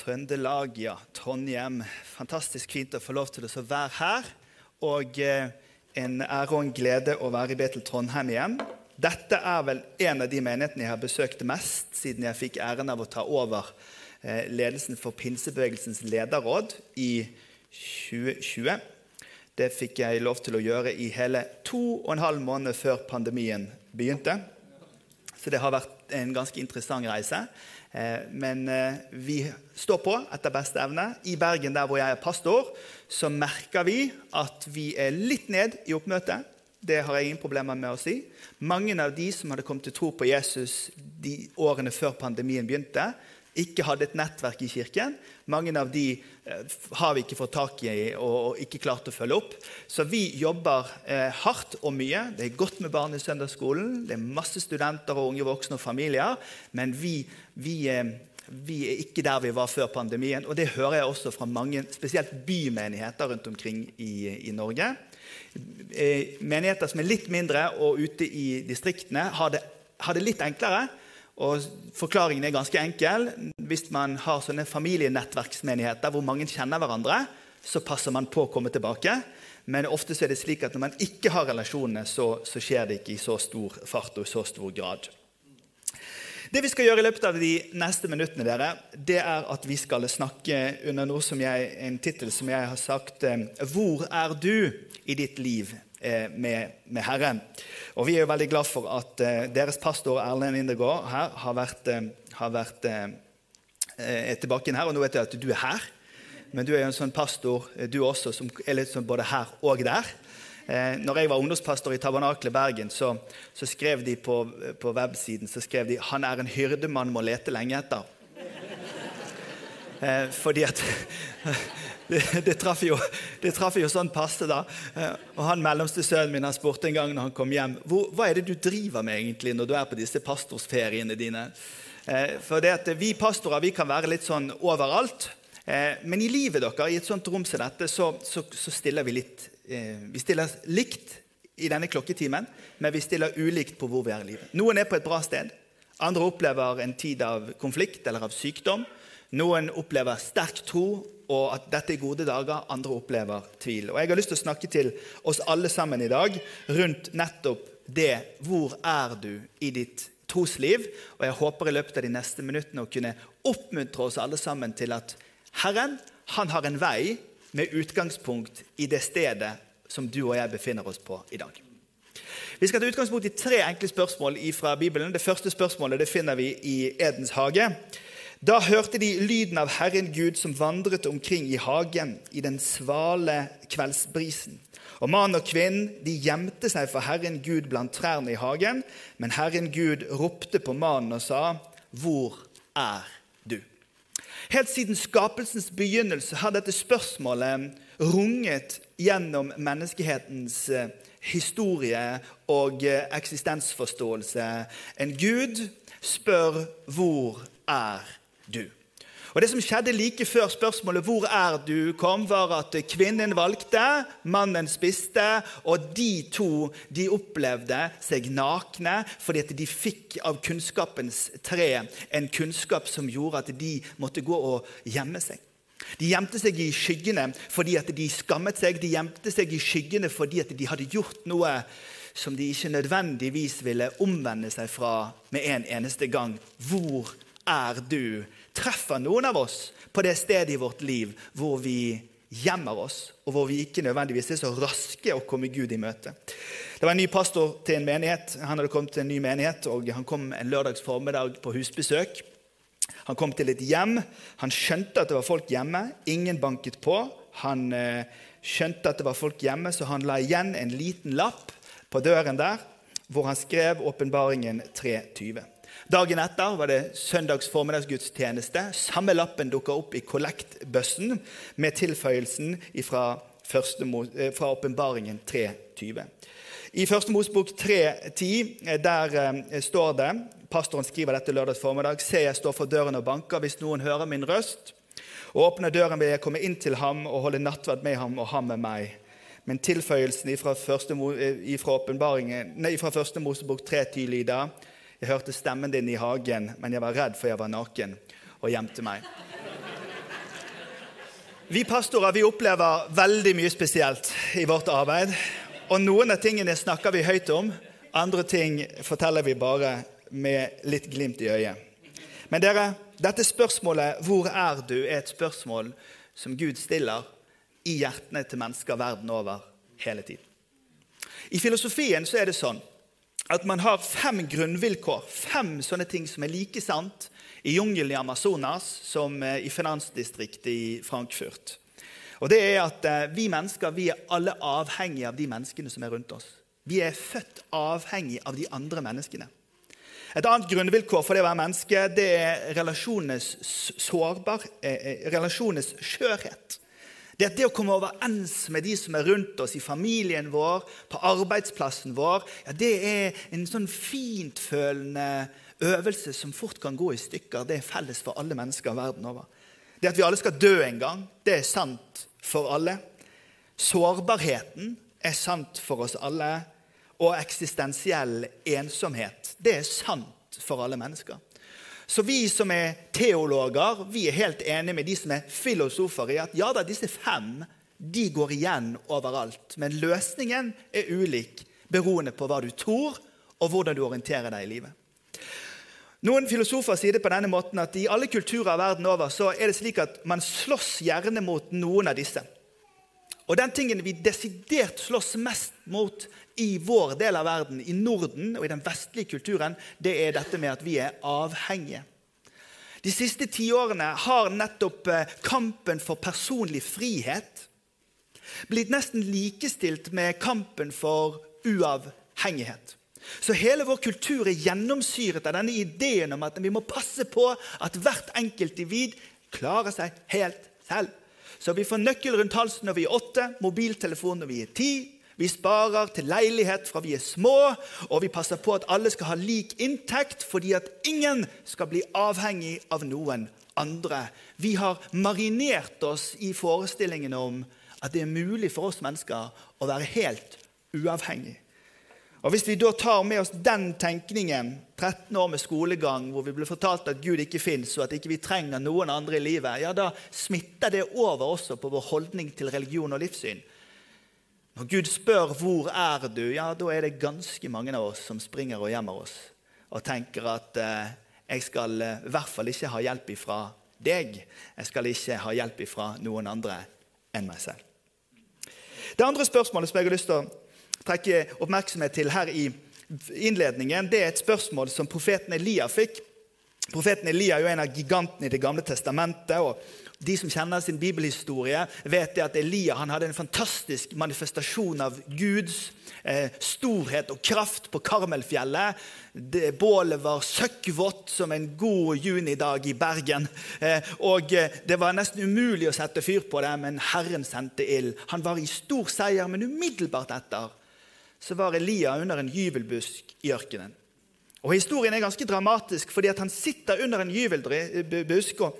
Trøndelag, ja. Trondheim. Fantastisk fint å få lov til å være her. Og eh, en ære og en glede å være i Betel Trondheim igjen. Dette er vel en av de menighetene jeg har besøkt mest siden jeg fikk æren av å ta over eh, ledelsen for Pinsebevegelsens lederråd i 2020. Det fikk jeg lov til å gjøre i hele to og en halv måned før pandemien begynte. Så det har vært en ganske interessant reise. Eh, men eh, vi står på etter beste evne. I Bergen, der hvor jeg er pastor, så merker vi at vi er litt ned i oppmøtet. Det har jeg ingen problemer med å si. Mange av de som hadde kommet til tro på Jesus de årene før pandemien begynte, ikke hadde et nettverk i kirken. Mange av de eh, har vi ikke fått tak i og, ikke klart å følge opp. Så vi jobber eh, hardt og mye. Det er godt med barn i søndagsskolen. Det er masse studenter og unge voksne og familier. Men vi, vi, eh, vi, er ikke der vi var før pandemien. Og det hører jeg også fra mange, spesielt bymenigheter rundt omkring i, i Norge. Menigheter som er litt mindre og ute i distriktene, har det, har det litt enklere. Og Forklaringen er ganske enkel. Hvis man har sånne familienettverksmenigheter hvor mange kjenner hverandre, så passer man på å komme tilbake. Men ofte er det slik at når man ikke har relasjonene, så, så skjer det ikke i så stor fart og i så stor grad. Det vi skal gjøre i løpet av de neste minuttene, dere, det er at vi skal snakke under noe som jeg, en tittel som jeg har sagt eh, 'Hvor er du i ditt liv med, med, Herren. Og Vi er jo veldig glad for at uh, deres pastor Erlend Indegård her har vært, uh, har vært er tilbake her. Og nå vet jeg at du er her, men du er jo en sånn pastor du også, som er litt sånn både her og der. Når jeg var ungdomspastor i Tabernaklet Bergen, så, så, skrev de på, på websiden så skrev de, han er en hyrde man må lete lenge etter. Fordi at det, det, traff jo, det traff jo sånn passe, da. Eh, og han mellomste sønnen min han spurte en gang når han kom hjem hva er det du driver med egentlig når du er på disse pastorsferiene dine. Eh, for det at Vi pastorer vi kan være litt sånn overalt. Eh, men i livet deres, i et sånt rom som dette, så, så, så stiller vi litt Vi stiller likt i denne klokketimen, men vi stiller ulikt på hvor vi er i livet. Noen er på et bra sted. Andre opplever en tid av konflikt eller av sykdom. Noen opplever sterk tro og at dette er gode dager. Andre opplever tvil. Og Jeg har lyst til å snakke til oss alle sammen i dag rundt nettopp det. Hvor er du i ditt trosliv? Og jeg håper i løpet av de neste minuttene å kunne oppmuntre oss alle sammen til at Herren han har en vei med utgangspunkt i det stedet som du og jeg befinner oss på i dag. Vi skal ta utgangspunkt i tre enkle spørsmål fra Bibelen. Det første spørsmålet det finner vi i Edens hage. Da hørte de lyden av Herren Gud som vandret omkring i hagen i den svale kveldsbrisen. Og Mann og kvinnen de gjemte seg for Herren Gud blant trærne i hagen. Men Herren Gud ropte på mannen og sa, 'Hvor er du?' Helt siden skapelsens begynnelse har dette spørsmålet runget gjennom menneskehetens eh, historie og eh, eksistensforståelse. En Gud spør 'Hvor er du?' Du. Og Det som skjedde like før spørsmålet 'Hvor er du?' kom, var at kvinnen valgte, mannen spiste, og de to de opplevde seg nakne fordi at de fikk av kunnskapens tre en kunnskap som gjorde at de måtte gå og gjemme seg. De gjemte seg i skyggene fordi at de skammet seg. De gjemte seg i skyggene fordi at de hadde gjort noe som de ikke nødvendigvis ville omvende seg fra med en eneste gang. Hvor er du? Treffer noen av oss på det stedet i vårt liv hvor vi gjemmer oss, og hvor vi ikke nødvendigvis er så raske å komme Gud i møte. Det var en ny pastor til en menighet. Han hadde kommet til en ny menighet, og han kom en lørdags formiddag på husbesøk. Han kom til et hjem. Han skjønte at det var folk hjemme. Ingen banket på. Han eh, skjønte at det var folk hjemme, så han la igjen en liten lapp på døren der, hvor han skrev åpenbaringen 3.20. Dagen etter var det søndags formiddagsgudstjeneste. Samme lappen dukka opp i kollektbøssen med tilføyelsen fra, eh, fra åpenbaringen 3.20. I Første Mosebok 3.10 eh, der eh, står det Pastoren skriver dette lørdags formiddag. Se, jeg står for døren og banker. Hvis noen hører min røst og åpner døren, vil jeg komme inn til ham og holde nattverd med ham og ham med meg. Men tilføyelsen fra første, fra nei, fra første Mosebok 3.10 lyder jeg hørte stemmen din i hagen, men jeg var redd, for jeg var naken, og gjemte meg. Vi pastorer vi opplever veldig mye spesielt i vårt arbeid. Og noen av tingene snakker vi høyt om, andre ting forteller vi bare med litt glimt i øyet. Men dere, dette spørsmålet 'Hvor er du?' er et spørsmål som Gud stiller i hjertene til mennesker verden over hele tiden. I filosofien så er det sånn at man har fem grunnvilkår, fem sånne ting som er like sant i jungelen i Amazonas som eh, i finansdistriktet i Frankfurt. Og det er at eh, Vi mennesker vi er alle avhengige av de menneskene som er rundt oss. Vi er født avhengig av de andre menneskene. Et annet grunnvilkår for det å være menneske det er relasjonenes sårbar, eh, relasjonenes skjørhet. Det at det å komme overens med de som er rundt oss, i familien vår, på arbeidsplassen vår. Ja, det er en sånn fintfølende øvelse som fort kan gå i stykker. Det er felles for alle mennesker verden over. Det at vi alle skal dø en gang, det er sant for alle. Sårbarheten er sant for oss alle. Og eksistensiell ensomhet, det er sant for alle mennesker. Så vi som er teologer, vi er helt enige med de som er filosofer i at ja da, disse fem de går igjen overalt. Men løsningen er ulik, beroende på hva du tror, og hvordan du orienterer deg i livet. Noen filosofer sier det på denne måten at i alle kulturer verden over så er det slik at man slåss gjerne mot noen av disse. Og den tingen vi desidert slåss mest mot i vår del av verden, i Norden og i den vestlige kulturen, det er dette med at vi er avhengige. De siste tiårene har nettopp eh, kampen for personlig frihet blitt nesten likestilt med kampen for uavhengighet. Så hele vår kultur er gjennomsyret av denne ideen om at vi må passe på at hvert enkelt individ klarer seg helt selv. Så vi får nøkkel rundt halsen når vi er åtte, mobiltelefon når vi er ti, vi sparer til leilighet fra vi er små, og vi passer på at alle skal ha lik inntekt, fordi at ingen skal bli avhengig av noen andre. Vi har marinert oss i forestillingen om at det er mulig for oss mennesker å være helt uavhengig. Og Hvis vi da tar med oss den tenkningen, 13 år med skolegang, hvor vi ble fortalt at Gud ikke fins, og at ikke vi ikke trenger noen andre i livet, ja, da smitter det over også på vår holdning til religion og livssyn. Når Gud spør 'Hvor er du?', ja, da er det ganske mange av oss som springer og gjemmer oss og tenker at eh, 'jeg skal eh, i hvert fall ikke ha hjelp ifra deg'. 'Jeg skal ikke ha hjelp ifra noen andre enn meg selv'. Det andre spørsmålet som jeg har lyst til å trekke oppmerksomhet til her i innledningen, det er et spørsmål som profeten Elia fikk. Profeten Elia er jo en av gigantene i Det gamle testamentet. og de som kjenner sin bibelhistorie, vet at Elia hadde en fantastisk manifestasjon av Guds eh, storhet og kraft på Karmelfjellet. Det, bålet var søkkvått som en god junidag i Bergen. Eh, og eh, Det var nesten umulig å sette fyr på det, men Herren sendte ild. Han var i stor seier, men umiddelbart etter så var Elia under en gyvelbusk i ørkenen. Og Historien er ganske dramatisk, fordi han sitter under en gyvelbusk. og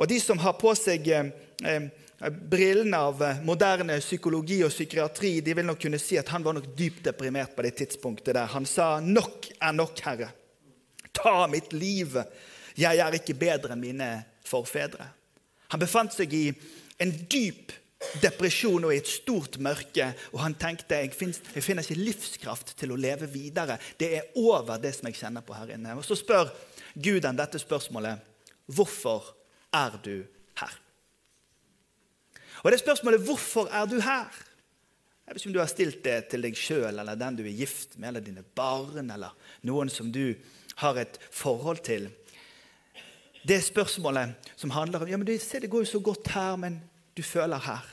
og de som har på seg eh, eh, brillene av eh, moderne psykologi og psykiatri, de vil nok kunne si at han var nok dypt deprimert på det tidspunktet der. Han sa 'Nok er nok, Herre. Ta mitt liv. Jeg er ikke bedre enn mine forfedre'. Han befant seg i en dyp depresjon og i et stort mørke. Og han tenkte jeg jeg finner ikke livskraft til å leve videre. Det er over det som jeg kjenner på her inne. Og Så spør Gud han dette spørsmålet. Hvorfor er du her? Og det spørsmålet 'Hvorfor er du her?' Jeg vet ikke om du har stilt det til deg sjøl eller den du er gift med, eller dine barn, eller noen som du har et forhold til. Det spørsmålet som handler om ja, men du, se, det går jo så godt her, men du føler her.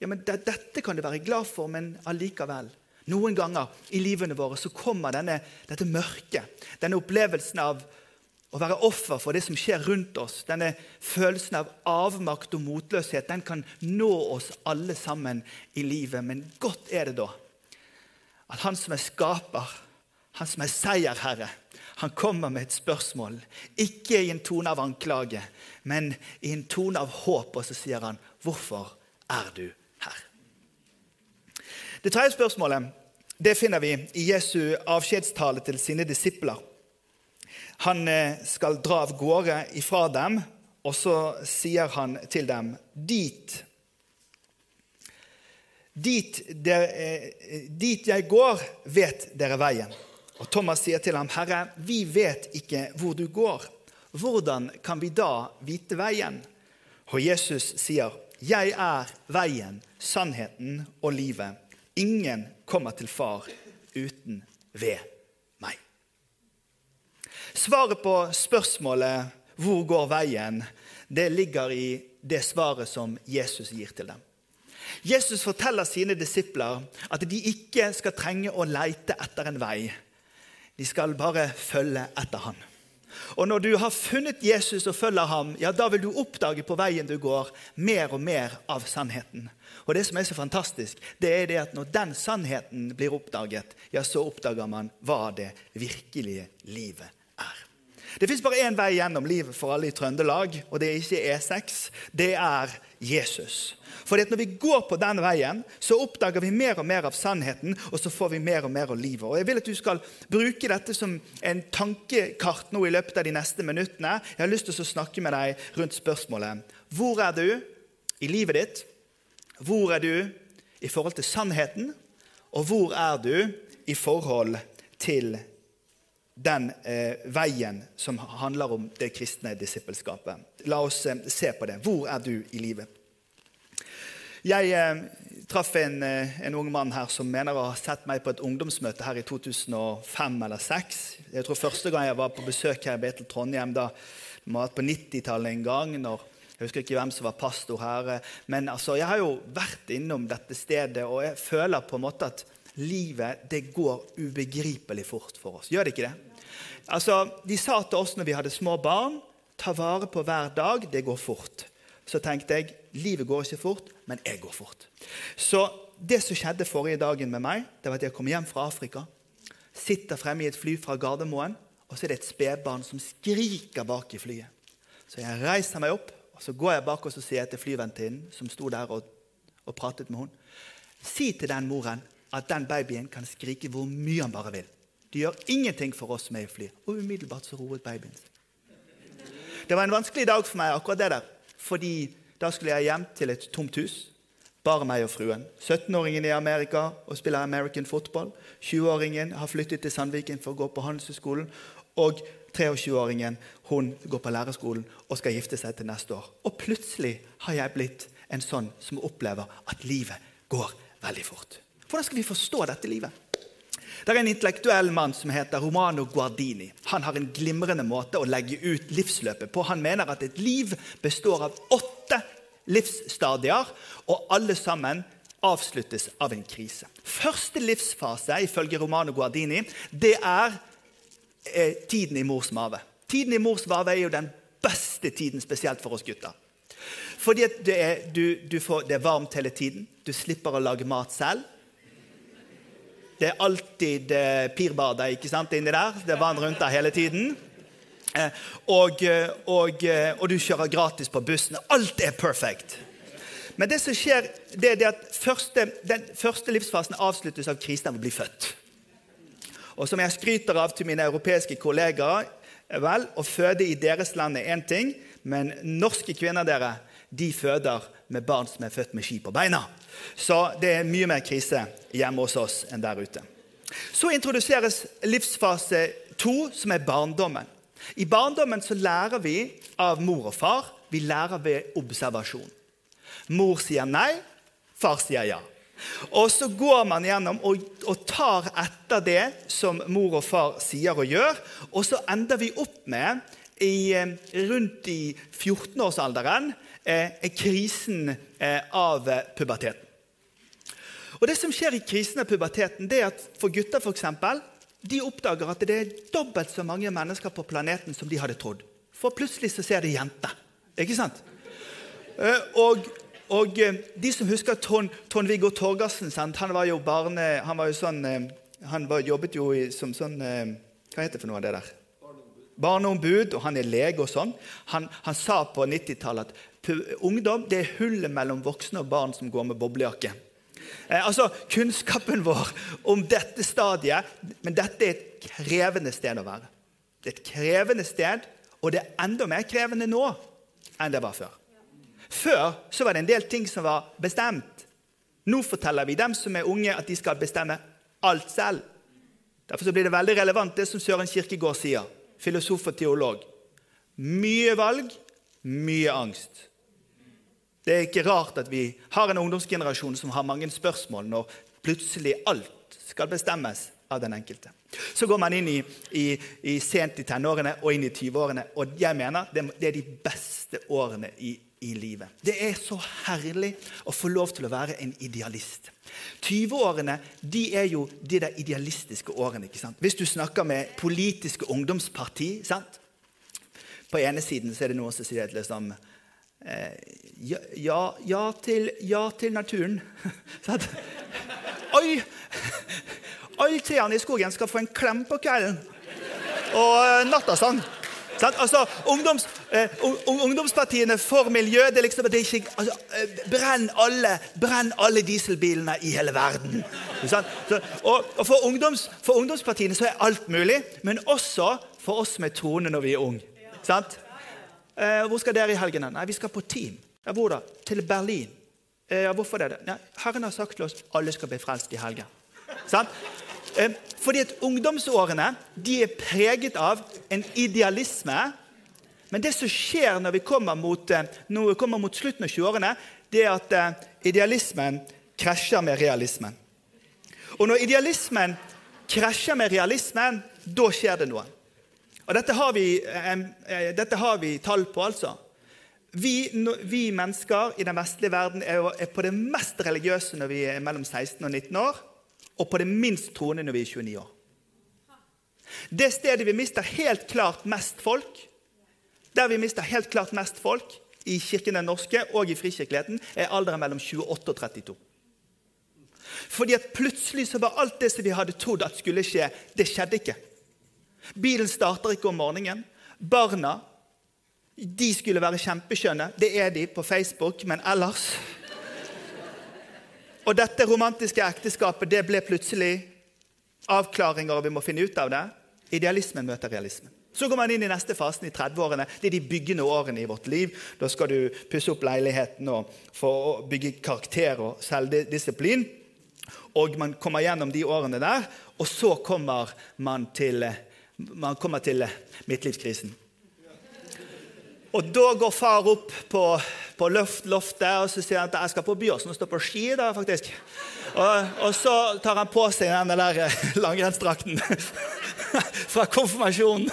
Ja, men det, Dette kan du være glad for, men allikevel. Noen ganger i livene våre så kommer denne, dette mørket, denne opplevelsen av å være offer for det som skjer rundt oss, denne følelsen av avmakt og motløshet, den kan nå oss alle sammen i livet. Men godt er det da at han som er skaper, han som er seierherre, han kommer med et spørsmål. Ikke i en tone av anklage, men i en tone av håp. Og så sier han, 'Hvorfor er du her?' Det tredje spørsmålet det finner vi i Jesu avskjedstale til sine disipler. Han eh, skal dra av gårde ifra dem, og så sier han til dem, 'Dit dit, der, eh, dit jeg går, vet dere veien. Og Thomas sier til ham, Herre, vi vet ikke hvor du går. Hvordan kan vi da vite veien? Og Jesus sier, Jeg er veien, sannheten og livet. Ingen kommer til Far uten ved. Svaret på spørsmålet 'Hvor går veien?' det ligger i det svaret som Jesus gir til dem. Jesus forteller sine disipler at de ikke skal trenge å leite etter en vei. De skal bare følge etter han. Og Når du har funnet Jesus og følger ham, ja, da vil du oppdage på veien du går, mer og mer av sannheten. Og det som er så fantastisk, det er det at når den sannheten blir oppdaget, ja, så oppdager man hva det virkelige livet er. Det fins bare én vei gjennom livet for alle i Trøndelag, og det er ikke E6. Det er Jesus. Fordi at når vi går på den veien, så oppdager vi mer og mer av sannheten, og så får vi mer og mer av livet. Og Jeg vil at du skal bruke dette som en tankekart nå i løpet av de neste minuttene. Jeg har lyst til å snakke med deg rundt spørsmålet Hvor er du i livet ditt? Hvor er du i forhold til sannheten, og hvor er du i forhold til den eh, veien som handler om det kristne disippelskapet? La oss eh, se på det. Hvor er du i livet? Jeg eh, traff en, eh, en, ung mann her som mener å ha sett meg på et ungdomsmøte her i 2005 eller 2006. Jeg tror første gang jeg var på besøk her i Betel Trondheim, da var på 90-tallet en gang. når jeg husker ikke hvem som var pastor her. Men altså, jeg har jo vært innom dette stedet, og jeg føler på en måte at livet det går ubegripelig fort for oss. Gjør det ikke det? Altså, De sa til oss når vi hadde små barn ta vare på hver dag. Det går fort. Så tenkte jeg livet går ikke fort, men jeg går fort. Så det som skjedde forrige dagen med meg, det var at jeg kom hjem fra Afrika. Sitter fremme i et fly fra Gardermoen, og så er det et spedbarn som skriker bak i flyet. Så jeg reiser meg opp og Så går jeg bak og så sier jeg til flyvenninnen som sto der og, og pratet med henne, si til den moren at den babyen kan skrike hvor mye han bare vil. Det gjør ingenting for oss som er i fly. Og umiddelbart så roet babyen seg. Det var en vanskelig dag for meg, akkurat det der. Fordi da skulle jeg hjem til et tomt hus. Bare meg og fruen. 17-åringen i Amerika og spiller American football. 20-åringen har flyttet til Sandviken for å gå på Handelshøyskolen. Og 23-åringen hun går på lærerskolen og skal gifte seg til neste år. Og plutselig har jeg blitt en sånn som opplever at livet går veldig fort. Hvordan skal vi forstå dette livet? Det er en intellektuell mann som heter Romano Guardini. Han har en glimrende måte å legge ut livsløpet på. Han mener at et liv består av åtte livsstadier, og alle sammen avsluttes av en krise. Første livsfase ifølge Romano Guardini det er eh, tiden i mors mage. Tiden i mors mage er jo den beste tiden, spesielt for oss gutter. Fordi det er, du, du får, det er varmt hele tiden. Du slipper å lage mat selv. Det er alltid eh, pirbader ikke sant, inni der. Det er vann rundt der hele tiden. Eh, og, eh, og, eh, og, du kjører gratis på bussen. Alt er perfect. Men det som skjer, det er det at første, den første livsfasen avsluttes av krisen av å bli født. Og som jeg skryter av til mine europeiske kollegaer vel, Å føde i deres land er én ting, men norske kvinner dere, de føder med barn som er født med ski på beina. Så det er mye mer krise hjemme hos oss enn der ute. Så introduseres livsfase to, som er barndommen. I barndommen så lærer vi av mor og far. Vi lærer ved observasjon. Mor sier nei, far sier ja. Og så går man gjennom og, og, tar etter det som mor og far sier og gjør. Og så ender vi opp med, i, eh, rundt i 14-årsalderen, eh, krisen eh, av puberteten. Og Det som skjer i krisen av puberteten, det er at for gutter for eksempel, de oppdager at det er dobbelt så mange mennesker på planeten som de hadde trodd. For plutselig så ser de jenter. Ikke sant? Eh, og og eh, de som husker Trond-Viggo Torgersen Han var jo barne... Han var jo sånn eh, Han var, jobbet jo som sånn Hva heter det for noe av det der? Barneombud, og han er lege og sånn. Han, han sa på 90-tallet at ungdom det er hullet mellom voksne og barn som går med boblejakke. Eh, altså, Kunnskapen vår om dette stadiet Men dette er et krevende sted å være. Det er et krevende sted, og det er enda mer krevende nå enn det var før. Før så var det en del ting som var bestemt. Nå forteller vi dem som er unge, at de skal bestemme alt selv. Derfor så blir det veldig relevant, det som Søren Kirkegård sier, filosof og teolog. Mye valg, mye angst. Det er ikke rart at vi har en ungdomsgenerasjon som har mange spørsmål når plutselig alt skal bestemmes av den enkelte. Så går man inn i, i, i sent i tenårene og inn i 20-årene, og jeg mener det, det er de beste årene i, i livet. Det er så herlig å få lov til å være en idealist. 20-årene de er jo de der idealistiske årene. ikke sant? Hvis du snakker med politiske ungdomsparti sant? På ene siden så er det noen som sier at liksom, ja, ja, ja, til, ja til naturen. Oi! Alle trærne i skogen skal få en klem på kvelden. Og eh, nattasang. Altså, ungdoms, eh, ungdomspartiene for miljø det er liksom, det er ikke, altså, eh, brenn, alle, brenn alle dieselbilene i hele verden. Så, og, og for, ungdoms, for, ungdomspartiene så er alt mulig, men også for oss med troende når vi er unge. Eh, hvor skal dere i helgene? Nei, Vi skal på team. Ja, hvor da? Til Berlin. Eh, hvorfor det? Nei, Herren har sagt til oss alle skal bli frelst i helgen. Sant? Eh, fordi at ungdomsårene de er preget av en idealisme. Men det som skjer når vi kommer mot, eh, når vi kommer mot slutten av 20-årene, det er at eh, idealismen krasjer med realismen. Og når idealismen krasjer med realismen, da skjer det noe. Og dette har vi, dette har vi tall på, altså. Vi, vi, mennesker i den vestlige verden er, på det mest religiøse når vi er mellom 16 og 19 år og på det minst troende når vi er 29 år. Det stedet vi mister helt klart mest folk, der vi mister helt klart mest folk i Kirken den norske og i frikirkeligheten, er alderen mellom 28 og 32. Fordi at plutselig så var alt det som vi hadde trodd at skulle skje, det skjedde ikke. Bilen starter ikke om morgenen. Barna de skulle være kjempeskjønne. Det er de på Facebook, men ellers og dette romantiske ekteskapet det ble plutselig avklaringer, og vi må finne ut av det. Idealismen møter realismen. Så går man inn i neste fasen, i 30-årene. Det er de byggende årene i vårt liv. Da skal du pusse opp leiligheten og få bygge karakter og selvdisiplin. Og man kommer gjennom de årene der, og så kommer man til, man kommer til midtlivskrisen. Og da går far opp på, på loftet og så sier han at jeg skal på Byåsen og stå på ski. da faktisk. Og, og, så tar han på seg den der eh, langrennsdrakten fra konfirmasjonen.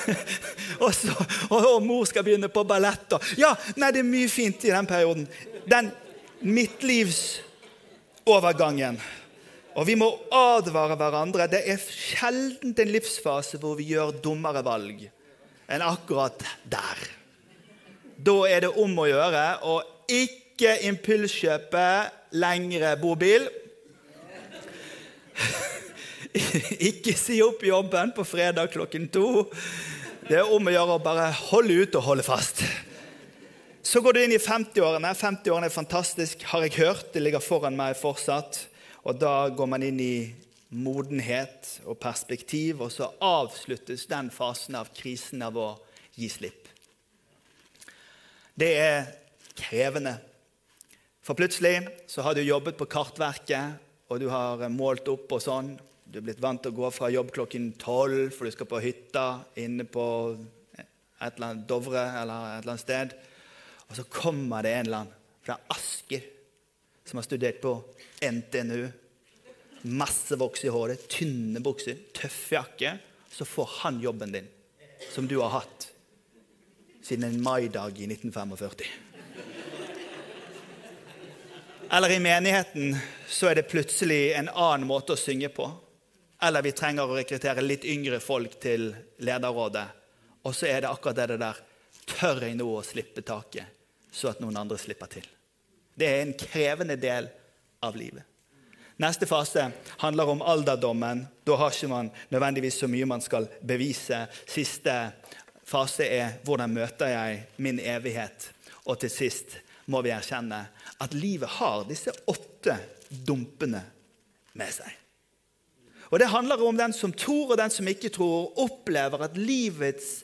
og, så, og, og, mor skal begynne på ballett. Og, ja, nei, det er mye fint i den perioden. Den midtlivsovergangen. Og vi må advare hverandre. Det er sjelden en livsfase hvor vi gjør dummere valg enn akkurat der. Da er det om å gjøre å ikke impulskjøpe lengre bobil. ikke si opp jobben på fredag klokken to. Det er om å gjøre å bare holde ut og holde fast. Så går du inn i 50-årene. 50-årene er fantastisk, har jeg hørt. Det ligger foran meg fortsatt. Og da går man inn i modenhet og perspektiv, og så avsluttes den fasen av krisen av å gi slipp. Det er krevende. For plutselig så har du jobbet på Kartverket, og du har målt opp og sånn. Du er blitt vant til å gå fra jobb klokken tolv, for du skal på hytta inne på et eller annet Dovre eller et eller annet sted. Og så kommer det en eller annen fra Asker som har studert på NTNU masse voks i håret, tynne bukser, tøff jakke, så får han jobben din, som du har hatt siden en maidag i 1945. Eller i menigheten så er det plutselig en annen måte å synge på. Eller vi trenger å rekruttere litt yngre folk til lederrådet. Og så er det akkurat det der Tør jeg nå å slippe taket, så at noen andre slipper til? Det er en krevende del av livet. Neste fase handler om alderdommen. Da har ikke man nødvendigvis så mye man skal bevise. Siste fase er hvordan møter jeg min evighet? Og til sist må vi erkjenne at livet har disse åtte dumpene med seg. Og Det handler om den som tror og den som ikke tror, opplever at livets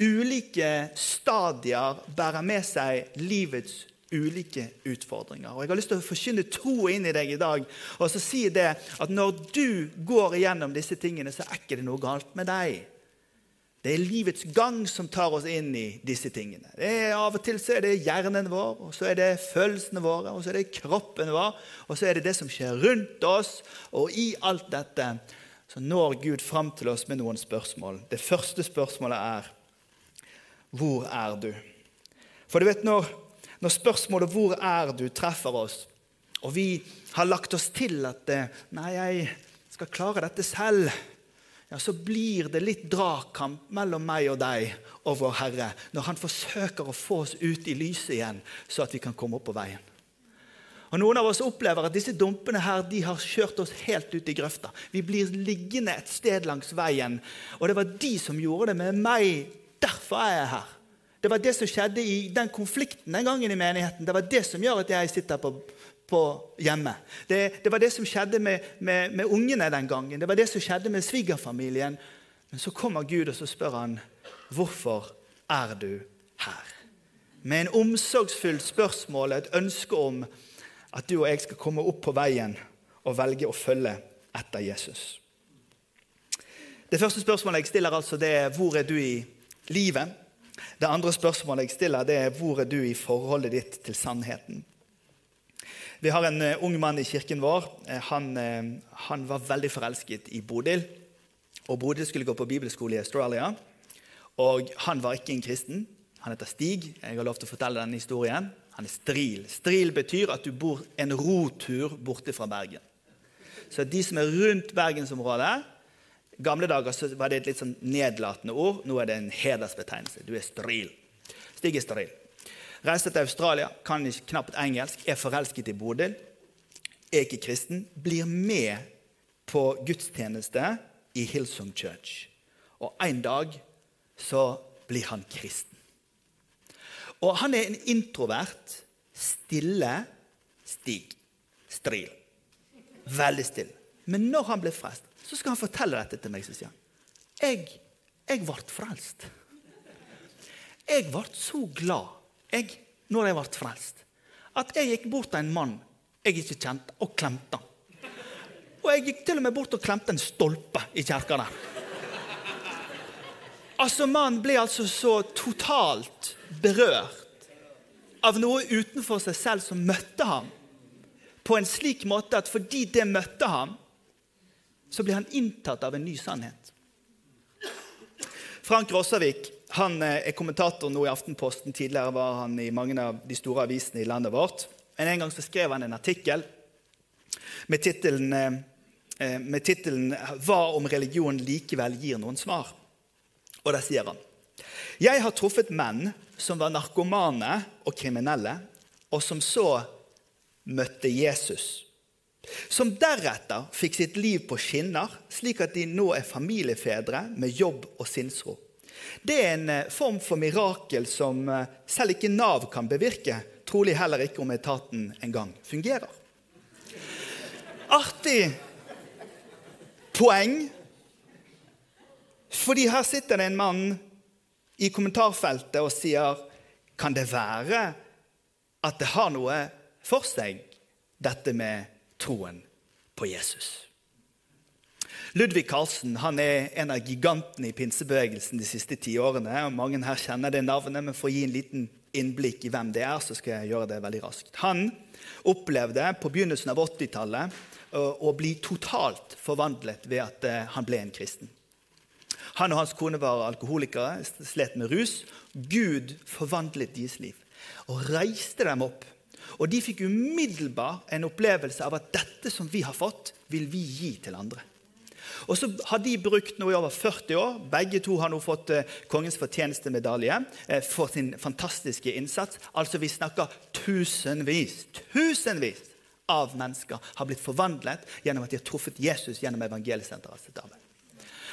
ulike stadier bærer med seg livets ulike utfordringer. Og Jeg har lyst til å forkynne tro inn i deg i dag og så si det at når du går igjennom disse tingene, så er ikke det noe galt med deg. Det er livets gang som tar oss inn i disse tingene. Er Av og til så er det hjernen vår, og så er det følelsene våre, og så er det kroppen vår, og så er det det som skjer rundt oss. Og i alt dette så når Gud fram til oss med noen spørsmål. Det første spørsmålet er Hvor er du? For du vet, når, når spørsmålet 'Hvor er du?' treffer oss, og vi har lagt oss til at 'Nei, jeg skal klare dette selv', ja, så blir det litt dragkamp mellom meg og deg og vår Herre når Han forsøker å få oss ut i lyset igjen, så at vi kan komme opp på veien. Og Noen av oss opplever at disse dumpene her, de har kjørt oss helt ut i grøfta. Vi blir liggende et sted langs veien. Og det var de som gjorde det med meg. Derfor er jeg her. Det var det som skjedde i den konflikten den gangen i menigheten. Det var det som gjør at jeg sitter på på hjemme. Det, det, var det som skjedde med, med, med, ungene den gangen. Det var det som skjedde med svigerfamilien. Men så kommer Gud og så spør han, 'Hvorfor er du her?' Med en omsorgsfullt spørsmål, et ønske om at du og jeg skal komme opp på veien og velge å følge etter Jesus. Det første spørsmålet jeg stiller, altså, det er 'Hvor er du i livet?' Det andre spørsmålet jeg stiller, det er 'Hvor er du i forholdet ditt til sannheten?' Vi har en uh, ung mann i kirken vår. Uh, han, uh, han, var veldig forelsket i Bodil. Og Bodil skulle gå på bibelskole i Australia. Og han var ikke en kristen. Han heter Stig. Jeg har lov til å fortelle denne historien. Han er stril. Stril betyr at du bor en rotur borte fra Bergen. Så de som er rundt bergensområdet gamle dager var det et litt sånn nedlatende ord. Nå er det en hedersbetegnelse. Du er stril. Stig er stril. Reiste til Australia, kan ikke knapt engelsk, er forelsket i Bodil. Er ikke kristen. Blir med på gudstjeneste i Hillsong Church. Og en dag så blir han kristen. Og han er en introvert, stille Stig. Stril. Veldig stille. Men når han blir frelst, så skal han fortelle dette til meg. Så sier han, jeg, jeg ble frelst. Jeg ble så glad jeg, når jeg ble frelst, at jeg gikk bort til en mann jeg ikke kjente, og klemte han. Og jeg gikk til og med bort og klemte en stolpe i kirka der. Altså, Mannen ble altså så totalt berørt av noe utenfor seg selv som møtte ham på en slik måte at fordi det møtte ham, så blir han inntatt av en ny sannhet. Frank Rossavik han eh, er kommentator nå i Aftenposten. Tidligere var han i mange av de store avisene i landet vårt. Men En gang så skrev han en artikkel med tittelen eh, eh, 'Hva om religion likevel gir noen svar?' Og der sier han Jeg har truffet menn som var narkomane og kriminelle, og som så møtte Jesus. Som deretter fikk sitt liv på skinner, slik at de nå er familiefedre med jobb og sinnsro. Det er en eh, form for mirakel som eh, selv ikke Nav kan bevirke. Trolig heller ikke om etaten engang fungerer. Artig poeng. Fordi her sitter det en mann i kommentarfeltet og sier Kan det være at det har noe for seg, dette med troen på Jesus? Ludvig Karlsen han er en av gigantene i pinsebevegelsen de siste ti årene. Mange her kjenner det navnet, men for å gi en liten innblikk i hvem det er, så skal jeg gjøre det veldig raskt. Han opplevde på begynnelsen av 80-tallet å bli totalt forvandlet ved at eh, han ble en kristen. Han og hans kone var alkoholikere, slet med rus. Gud forvandlet deres liv og reiste dem opp. Og de fikk umiddelbart en opplevelse av at dette som vi har fått, vil vi gi til andre. Og så har de brukt noe i over 40 år. Begge to har nå fått eh, Kongens fortjenestemedalje eh, for sin fantastiske innsats. Altså Vi snakker tusenvis, tusenvis av mennesker har blitt forvandlet gjennom at de har truffet Jesus gjennom evangeliesenterets arbeid.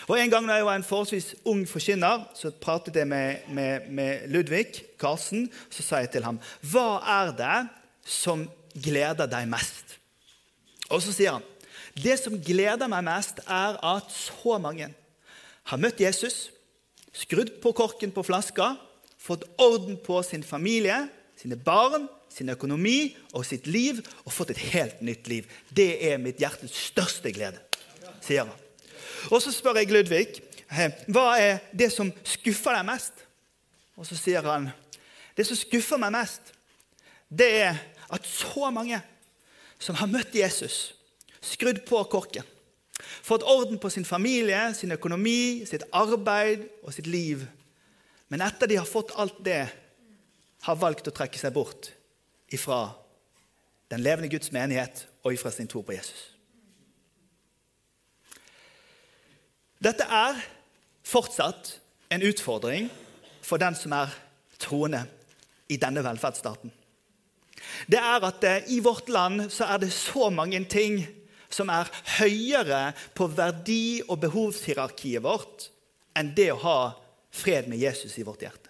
Og En gang da jeg var en forholdsvis ung forkynner, så pratet jeg med, med, med Ludvig Karlsen. Så sa jeg til ham, 'Hva er det som gleder deg mest?' Og så sier han, det som gleder meg mest, er at så mange har møtt Jesus, skrudd på korken på flaska, fått orden på sin familie, sine barn, sin økonomi og sitt liv og fått et helt nytt liv. Det er mitt hjertes største glede, sier han. Og så spør jeg Ludvig hva er det som skuffer deg mest. Og så sier han det som skuffer meg mest, det er at så mange som har møtt Jesus, skrudd på korken, fått orden på sin familie, sin økonomi, sitt arbeid og sitt liv, men etter de har fått alt det, har valgt å trekke seg bort ifra den levende Guds menighet og ifra sin tro på Jesus. Dette er fortsatt en utfordring for den som er troende i denne velferdsstaten. Det er at eh, i vårt land så er det så mange ting som er høyere på verdi- og behovshierarkiet vårt enn det å ha fred med Jesus i vårt hjerte.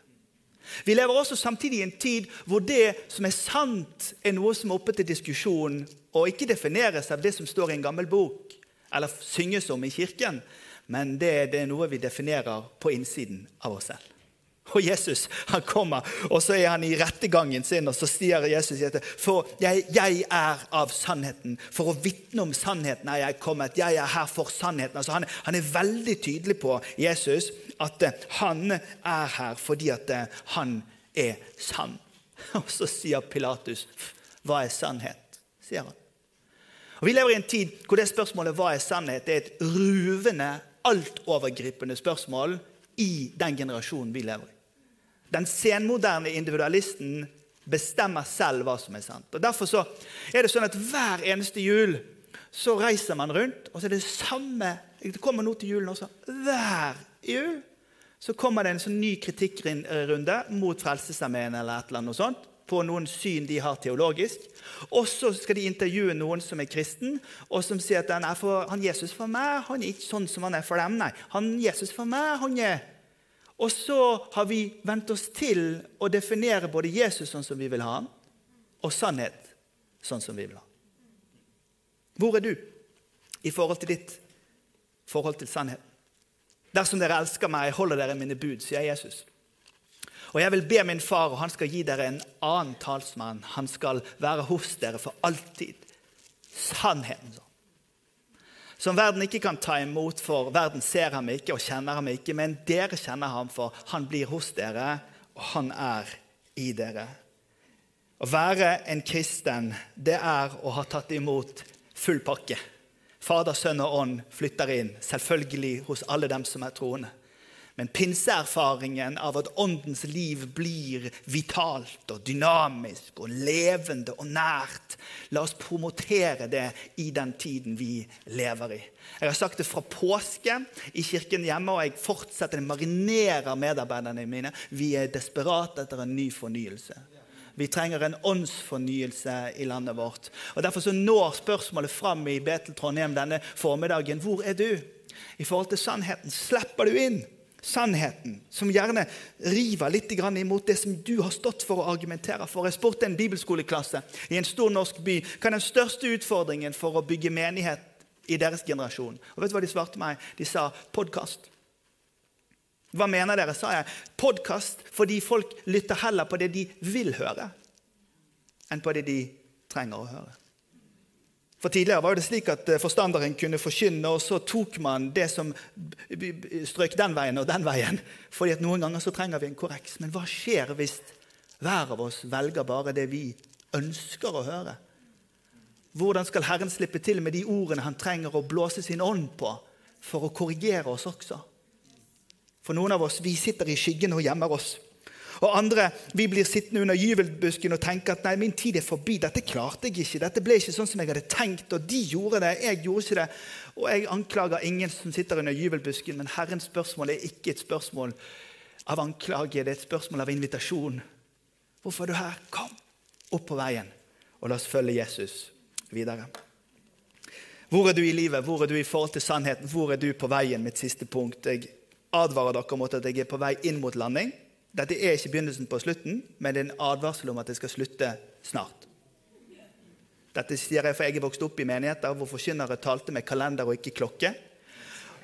Vi lever også samtidig i en tid hvor det som er sant, er noe som er oppe til diskusjon, og ikke defineres av det som står i en gammel bok eller synges om i kirken, men det, det er noe vi definerer på innsiden av oss selv. Og Jesus han kommer, og så er han i rettegangen sin, og så sier Jesus For jeg, jeg er av sannheten. For å vitne om sannheten er jeg kommet. Jeg er her for sannheten. Altså han, han, er veldig tydelig på Jesus at uh, han er her fordi at uh, han er sann. Og så sier Pilatus, 'Hva er sannhet?' sier han. Og Vi lever i en tid hvor det spørsmålet 'Hva er sannhet?' det er et ruvende, altovergripende spørsmål i den generasjonen vi lever i. Den senmoderne individualisten bestemmer selv hva som er sant. Og Derfor så er det sånn at hver eneste jul så reiser man rundt, og så er det samme Det kommer nå til julen også. Hver jul så kommer det en sånn ny kritikkrunde mot Frelsesarmeen eller et eller annet sånt, på noen syn de har teologisk. Og så skal de intervjue noen som er kristen, og som sier at er for, han Jesus for meg han er ikke sånn som han er for dem. Nei, han Jesus for meg han er og så har vi vent oss til å definere både Jesus sånn som vi vil ha ham, og sannhet sånn som vi vil ha. Hvor er du i forhold til ditt forhold til sannhet? Dersom dere elsker meg, holder dere mine bud, sier Jesus. Og jeg vil be min far, og han skal gi dere en annen talsmann. Han skal være hos dere for alltid. Sannheten. sånn som verden ikke kan ta imot, for verden ser ham ikke og kjenner ham ikke. Men dere kjenner ham, for han blir hos dere, og han er i dere. Å være en kristen, det er å ha tatt imot full pakke. Fader, Sønn og Ånd flytter inn, selvfølgelig hos alle dem som er troende. Men pinseerfaringen av at åndens liv blir vitalt og dynamisk og levende og nært La oss promotere det i den tiden vi lever i. Jeg har sagt det fra påske i kirken hjemme, og jeg fortsetter å marinere medarbeiderne mine. Vi er desperate etter en ny fornyelse. Vi trenger en åndsfornyelse i landet vårt. Og Derfor så når spørsmålet fram i Betel Trondheim denne formiddagen. Hvor er du? I forhold til sannheten. Slipper du inn? Sannheten, som gjerne river litt imot det som du har stått for å argumentere for. Jeg spurte en bibelskoleklasse i en stor norsk by hva den største utfordringen for å bygge menighet i deres generasjon. Og vet du hva De svarte meg? De sa podkast. Hva mener dere, sa jeg. Podkast fordi folk lytter heller på det de vil høre, enn på det de trenger å høre. For Tidligere var det slik at eh, forstanderen kunne forkynne, og så tok man det som strøk den veien og den veien. Fordi at Noen ganger så trenger vi en korreks. Men hva skjer hvis hver av oss velger bare det vi ønsker å høre? Hvordan skal Herren slippe til med de ordene han trenger å blåse sin ånd på for å korrigere oss også? For noen av oss vi sitter i skyggen og gjemmer oss. Og andre vi blir sittende under gyvelbusken og tenke at nei, min tid er forbi. Dette klarte jeg ikke. Dette ble ikke sånn som jeg hadde tenkt. Og de gjorde det, jeg gjorde ikke det. Og jeg anklager ingen som sitter under gyvelbusken, men Herrens spørsmål er ikke et spørsmål av anklage, det er et spørsmål av invitasjon. Hvorfor er du her? Kom opp på veien, og la oss følge Jesus videre. Hvor er du i livet? Hvor er du i forhold til sannheten? Hvor er du på veien? Mitt siste punkt. Jeg advarer dere mot at jeg er på vei inn mot landing. Dette er ikke begynnelsen på slutten, men det er en advarsel om at det skal slutte snart. Dette sier jeg for jeg er vokst opp i menigheter hvor forkynnere talte med kalender og ikke klokke.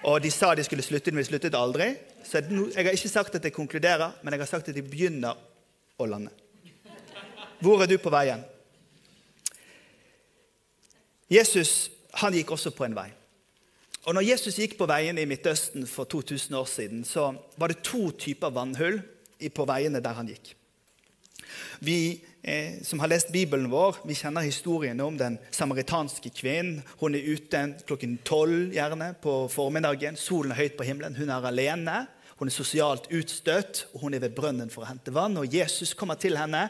Og de sa de skulle slutte, men de sluttet aldri. Så jeg har ikke sagt at jeg konkluderer, men jeg har sagt at de begynner å lande. Hvor er du på veien? Jesus han gikk også på en vei. Og når Jesus gikk på veiene i Midtøsten for 2000 år siden, så var det to typer vannhull på veiene der han gikk. Vi eh, som har lest Bibelen vår, vi kjenner historien om den samaritanske kvinnen. Hun er ute klokken tolv gjerne på formiddagen. Solen er høyt på himmelen. Hun er alene. Hun er sosialt utstøtt, og hun er ved brønnen for å hente vann. Og Jesus kommer til henne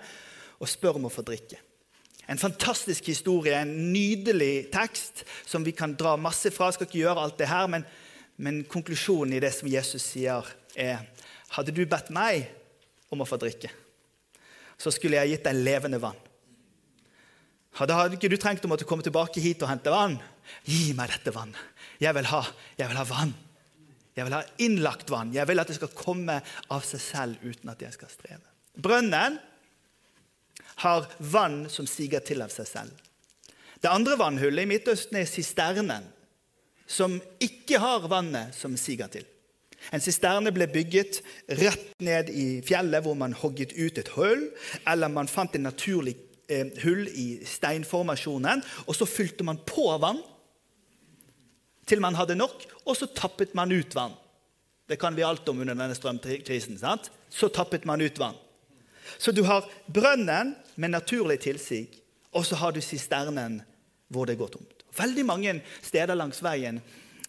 og spør om å få drikke. En fantastisk historie, en nydelig tekst som vi kan dra masse fra. Jeg skal ikke gjøre alt det her, men, men konklusjonen i det som Jesus sier, er Hadde du bedt meg om å få drikke, så skulle jeg gitt deg levende vann. Da hadde ikke du trengt å måtte komme tilbake hit og hente vann? Gi meg dette vannet. Jeg vil ha, jeg vil ha vann. Jeg vil ha innlagt vann. Jeg vil at det skal komme av seg selv uten at jeg skal streve. Brønnen har vann som siger til av seg selv. Det andre vannhullet i Midtøsten er sisternen, som ikke har vannet som siger til. En sisterne ble bygget rett ned i fjellet, hvor man hogget ut et hull, eller man fant en naturlig eh, hull i steinformasjonen, og så fylte man på vann til man hadde nok, og så tappet man ut vann. Det kan vi alt om under denne strømkrisen. sant? Så tappet man ut vann. Så du har brønnen med naturlig tilsig, og så har du sisternen hvor det går tomt. Veldig mange steder langs veien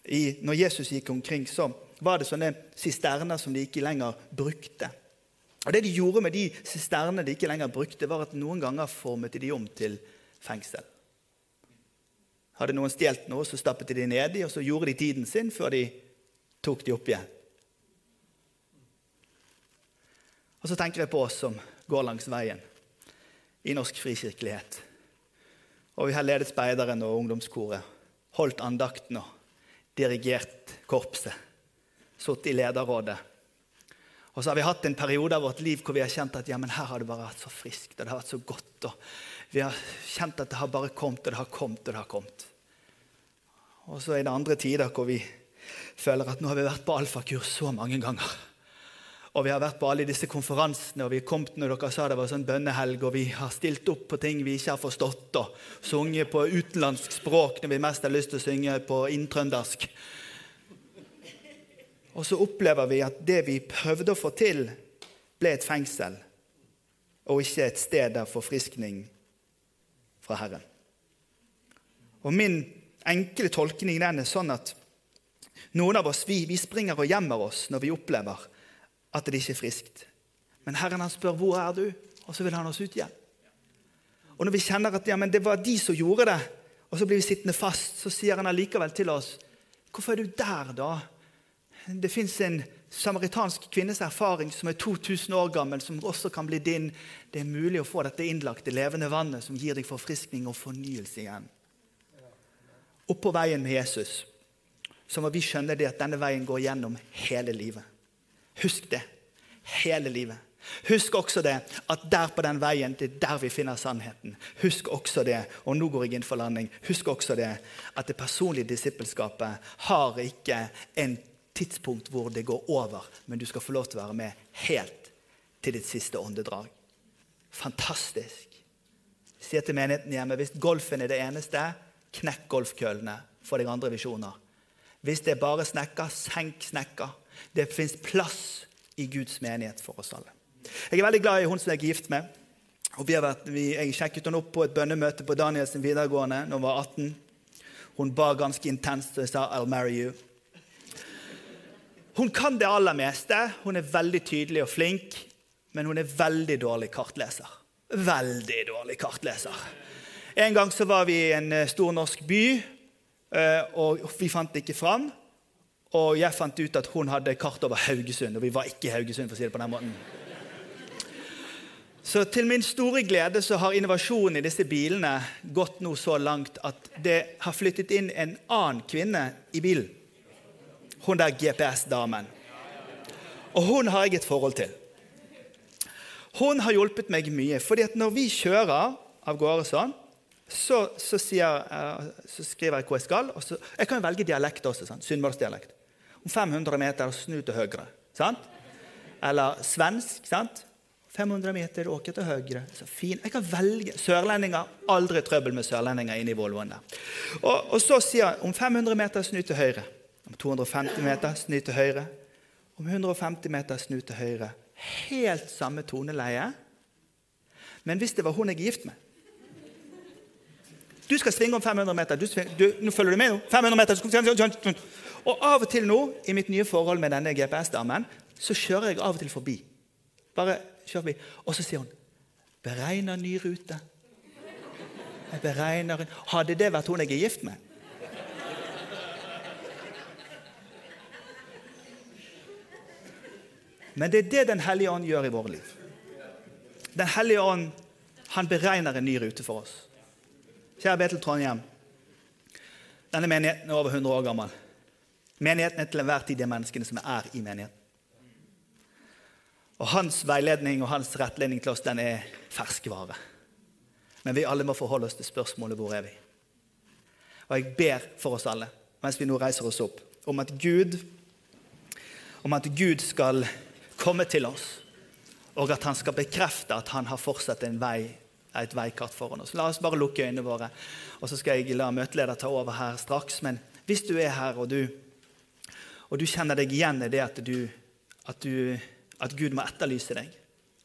i, når Jesus gikk omkring, så var det sånne sisterner som de ikke lenger brukte. Og Det de gjorde med de sisternene de ikke lenger brukte, var at noen ganger formet de om til fengsel. Hadde noen stjålet noe, så stappet de de nedi, og så gjorde de tiden sin før de tok de opp igjen. Og så tenker jeg på oss som går langs veien i norsk frikirkelighet. Og vi har ledet speideren og ungdomskoret, holdt andakten og dirigert korpset, sittet i lederrådet. Og så har vi hatt en periode av vårt liv hvor vi har kjent at ja, men her har det bare vært så friskt og det har vært så godt. og Vi har kjent at det har bare kommet og det har kommet og det har kommet. Og så er det andre tider hvor vi føler at nå har vi vært på alfakurs så mange ganger. Og vi har vært på alle disse konferansene, og vi har kommet når dere sa det var sånn bønnehelg, og vi har stilt opp på ting vi ikke har forstått, og sunget på utenlandsk språk når vi mest har lyst til å synge på inntrøndersk. Og så opplever vi at det vi prøvde å få til, ble et fengsel, og ikke et sted der forfriskning fra Herren. Og min enkle tolkning den er sånn at noen av oss vi, vi springer og gjemmer oss når vi opplever at det ikke er friskt. Men Herren han spør hvor er du, og så vil han oss ut igjen. Og Når vi kjenner at ja, det var de som gjorde det, og så blir vi sittende fast, så sier han allikevel til oss Hvorfor er du der, da? Det fins en samaritansk kvinnes erfaring som er 2000 år gammel, som også kan bli din. Det er mulig å få dette innlagte, levende vannet som gir deg forfriskning og fornyelse igjen. Oppå veien med Jesus så må vi skjønne det at denne veien går gjennom hele livet. Husk det hele livet. Husk også det at der på den veien, det er der vi finner sannheten. Husk også det, og nå går jeg inn for landing, husk også det at det personlige disippelskapet har ikke en tidspunkt hvor det går over, men du skal få lov til å være med helt til ditt siste åndedrag. Fantastisk. Si til menigheten hjemme hvis golfen er det eneste, knekk golfkøllene. Få deg andre visjoner. Hvis det er bare snekker, senk snekker. Det fins plass i Guds menighet for oss alle. Jeg er veldig glad i hun som jeg er gift med. og vært, vi, Jeg sjekket henne opp på et bønnemøte på Danielsen videregående da hun var 18. Hun ba ganske intenst og sa 'I'll marry you'. Hun kan det aller meste. Hun er veldig tydelig og flink, men hun er veldig dårlig kartleser. Veldig dårlig kartleser. En gang så var vi i en eh, stor norsk by, eh, og vi fant ikke fram. Og jeg fant ut at hun hadde kart over Haugesund, og vi var ikke i Haugesund. for å si det på den måten. Så til min store glede så har innovasjonen i disse bilene gått nå så langt at det har flyttet inn en annen kvinne i bilen. Hun der GPS-damen. Og hun har jeg et forhold til. Hun har hjulpet meg mye. fordi at når vi kjører av gårde sånn, så, så, sier, eh, så, skriver jeg hvor jeg skal. og så, Jeg kan velge dialekt også. sånn, Sunnmørsdialekt om 500 meter snu til høyre. Sant? Eller svensk. sant? 500 meter, åke til høyre. Så fin. Jeg kan velge. Sørlendinger. Aldri trøbbel med sørlendinger inne i Volvoen. Og, og så sier han om 500 meter snu til høyre. Om 250 meter snu til høyre. Om 150 meter snu til høyre. Helt samme toneleie. Men hvis det var hun jeg er gift med Du skal svinge om 500 meter. Du svinge, du, nå følger du med nå? 500 meter. Og av og til nå, i mitt nye forhold med denne GPS-damen, så kjører jeg av og til forbi. Bare kjør forbi. Og så sier hun 'Beregner ny rute'. Jeg beregner Hadde det vært hun jeg er gift med? Men det er det Den hellige ånd gjør i våre liv. Den hellige ånd han beregner en ny rute for oss. Kjære Betel Trondheim. Denne menigheten er over 100 år gammel. Menigheten er til enhver tid de menneskene som er i menigheten. Og Hans veiledning og hans rettledning til oss den er ferskvare. Men vi alle må forholde oss til spørsmålet hvor er vi Og jeg ber for oss alle, mens vi nå reiser oss opp, om at Gud, om at Gud skal komme til oss, og at han skal bekrefte at han har fortsatt en vei, et veikart foran oss. La oss bare lukke øynene våre, og så skal jeg la møteleder ta over her straks. Men hvis du er her, og du, og du kjenner deg igjen i det at du, at du at Gud må etterlyse deg,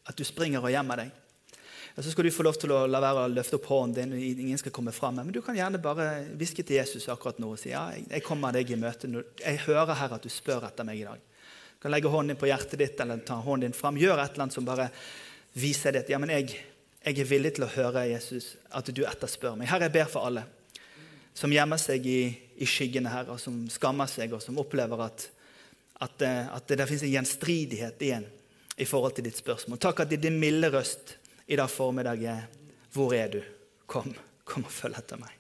at du springer og gjemmer deg. Og så skal du få lov til å la være å løfte opp hånden din, ingen skal komme frem. Men du kan gjerne bare hviske til Jesus akkurat nå og si ja, jeg kommer deg i møte. Jeg hører her at du spør etter meg i dag. Kan legge hånden din på hjertet ditt eller ta hånden din fram. Gjør et eller annet som bare viser det. Ja, men jeg, jeg er villig til å høre Jesus, at du etterspør meg. Herre, jeg ber for alle som gjemmer seg i, i skyggene her, og som skammer seg, og som opplever at at, eh, at det det finnes en gjenstridighet igjen i forhold til ditt spørsmål. Takk at i din milde røst i dag formiddag er Hvor er du? Kom, kom og følg etter meg.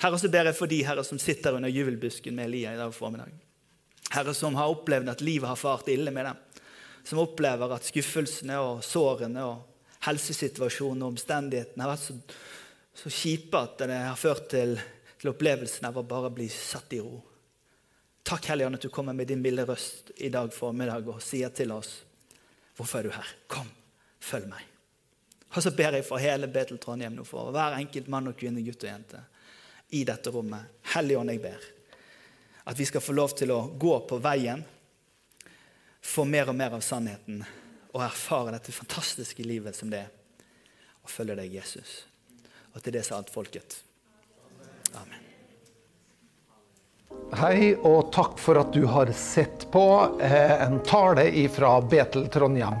Herre, så ber jeg for de herre som sitter under juvelbusken med Elia i dag formiddag. Herre, som har opplevd at livet har fart ille med dem. Som opplever at skuffelsene og sårene og helsesituasjonen og omstendighetene har vært så, så kjipe at det har ført til, til opplevelsen av å bare bli satt i ro. Takk, Hellige Ånd, at du kommer med din milde røst i dag formiddag og sier til oss Hvorfor er du her? Kom, følg meg. Og så ber jeg for hele Betel Trondheim nå, for hver enkelt mann og kvinne, gutt og jente i dette rommet. Hellige Ånd, jeg ber at vi skal få lov til å gå på veien, få mer og mer av sannheten og erfare dette fantastiske livet som det er, og følge deg, Jesus. Og til det sa alt folket. Amen. Hei, og takk for at du har sett på eh, en tale fra Betel Trondheim.